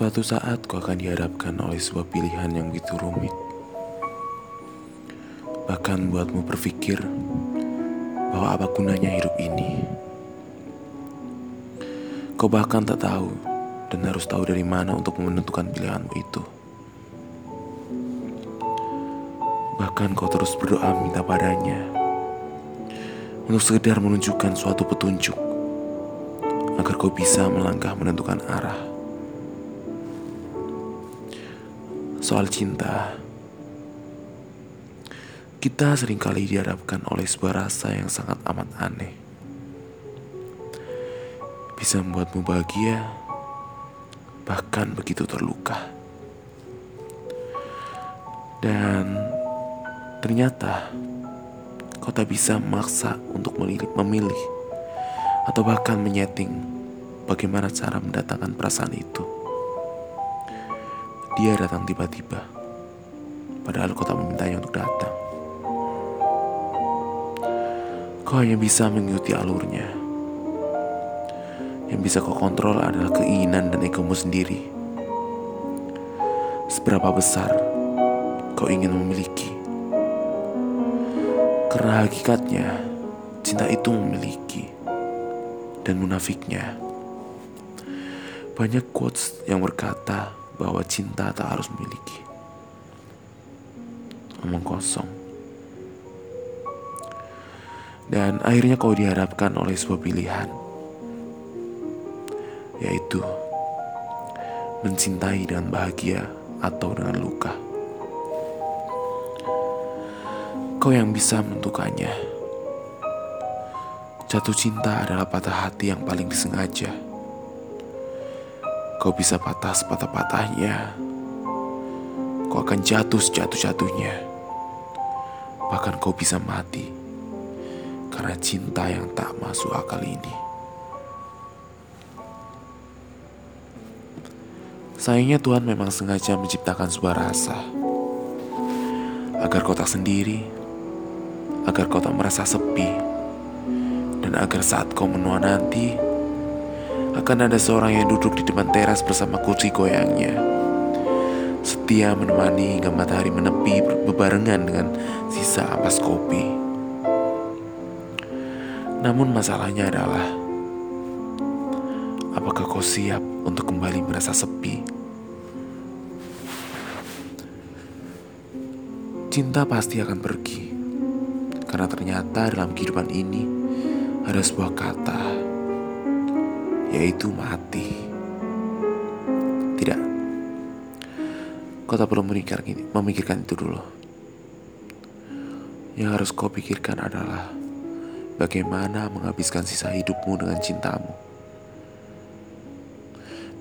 Suatu saat kau akan dihadapkan oleh sebuah pilihan yang begitu rumit. Bahkan buatmu berpikir bahwa apa gunanya hidup ini. Kau bahkan tak tahu dan harus tahu dari mana untuk menentukan pilihanmu itu. Bahkan kau terus berdoa minta padanya untuk sekedar menunjukkan suatu petunjuk agar kau bisa melangkah menentukan arah. Soal cinta, kita sering kali dihadapkan oleh sebuah rasa yang sangat amat aneh. Bisa membuatmu bahagia, bahkan begitu terluka. Dan ternyata kau tak bisa memaksa untuk memilih atau bahkan menyeting bagaimana cara mendatangkan perasaan itu. Dia datang tiba-tiba, padahal kau tak memintanya untuk datang. Kau hanya bisa mengikuti alurnya. Yang bisa kau kontrol adalah keinginan dan egomu sendiri. Seberapa besar kau ingin memiliki? Karena hakikatnya, cinta itu memiliki dan munafiknya. Banyak quotes yang berkata bahwa cinta tak harus memiliki. Omong kosong. Dan akhirnya kau dihadapkan oleh sebuah pilihan. Yaitu mencintai dengan bahagia atau dengan luka. Kau yang bisa menentukannya. Jatuh cinta adalah patah hati yang paling disengaja. Kau bisa patah sepatah-patahnya. Kau akan jatuh sejatuh-jatuhnya. Bahkan kau bisa mati karena cinta yang tak masuk akal ini. Sayangnya Tuhan memang sengaja menciptakan sebuah rasa agar kau tak sendiri, agar kau tak merasa sepi dan agar saat kau menua nanti akan ada seorang yang duduk di depan teras bersama kursi goyangnya. Setia menemani hingga matahari menepi bebarengan dengan sisa ampas kopi. Namun masalahnya adalah apakah kau siap untuk kembali merasa sepi? Cinta pasti akan pergi. Karena ternyata dalam kehidupan ini ada sebuah kata yaitu mati. Tidak. Kau tak perlu memikirkan, memikirkan itu dulu. Yang harus kau pikirkan adalah bagaimana menghabiskan sisa hidupmu dengan cintamu.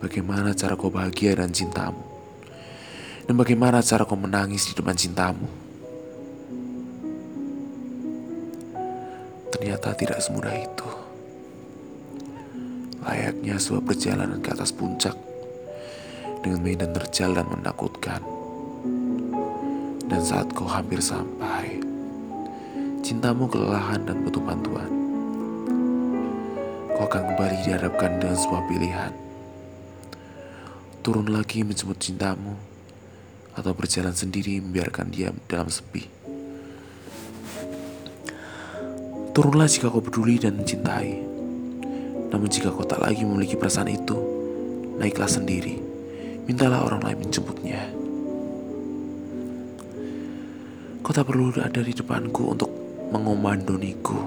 Bagaimana cara kau bahagia dan cintamu. Dan bagaimana cara kau menangis di depan cintamu. ternyata tidak semudah itu. Layaknya sebuah perjalanan ke atas puncak dengan medan terjal dan menakutkan. Dan saat kau hampir sampai, cintamu kelelahan dan butuh bantuan. Kau akan kembali dihadapkan dengan sebuah pilihan. Turun lagi menjemput cintamu atau berjalan sendiri membiarkan dia dalam sepi. Turunlah jika kau peduli dan mencintai. Namun jika kau tak lagi memiliki perasaan itu, naiklah sendiri. Mintalah orang lain menjemputnya. Kau tak perlu ada di depanku untuk mengomandoniku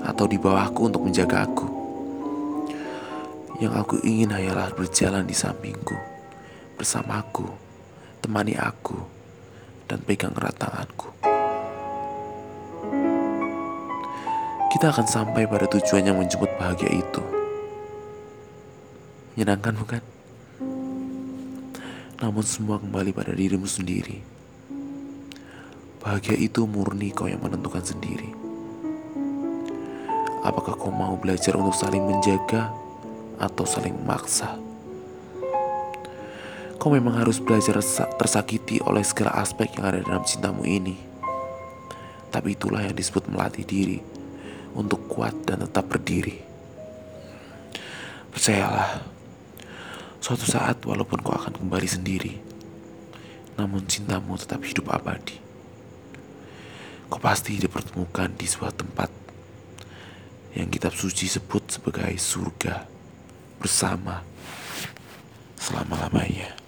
atau di bawahku untuk menjaga aku. Yang aku ingin hanyalah berjalan di sampingku, bersamaku, temani aku, dan pegang erat tanganku. Kita akan sampai pada tujuan yang menjemput bahagia itu. Menyenangkan bukan? Namun semua kembali pada dirimu sendiri. Bahagia itu murni kau yang menentukan sendiri. Apakah kau mau belajar untuk saling menjaga atau saling memaksa? Kau memang harus belajar tersakiti oleh segala aspek yang ada dalam cintamu ini. Tapi itulah yang disebut melatih diri untuk kuat dan tetap berdiri. Percayalah, Suatu saat walaupun kau akan kembali sendiri Namun cintamu tetap hidup abadi Kau pasti dipertemukan di sebuah tempat Yang kitab suci sebut sebagai surga Bersama Selama-lamanya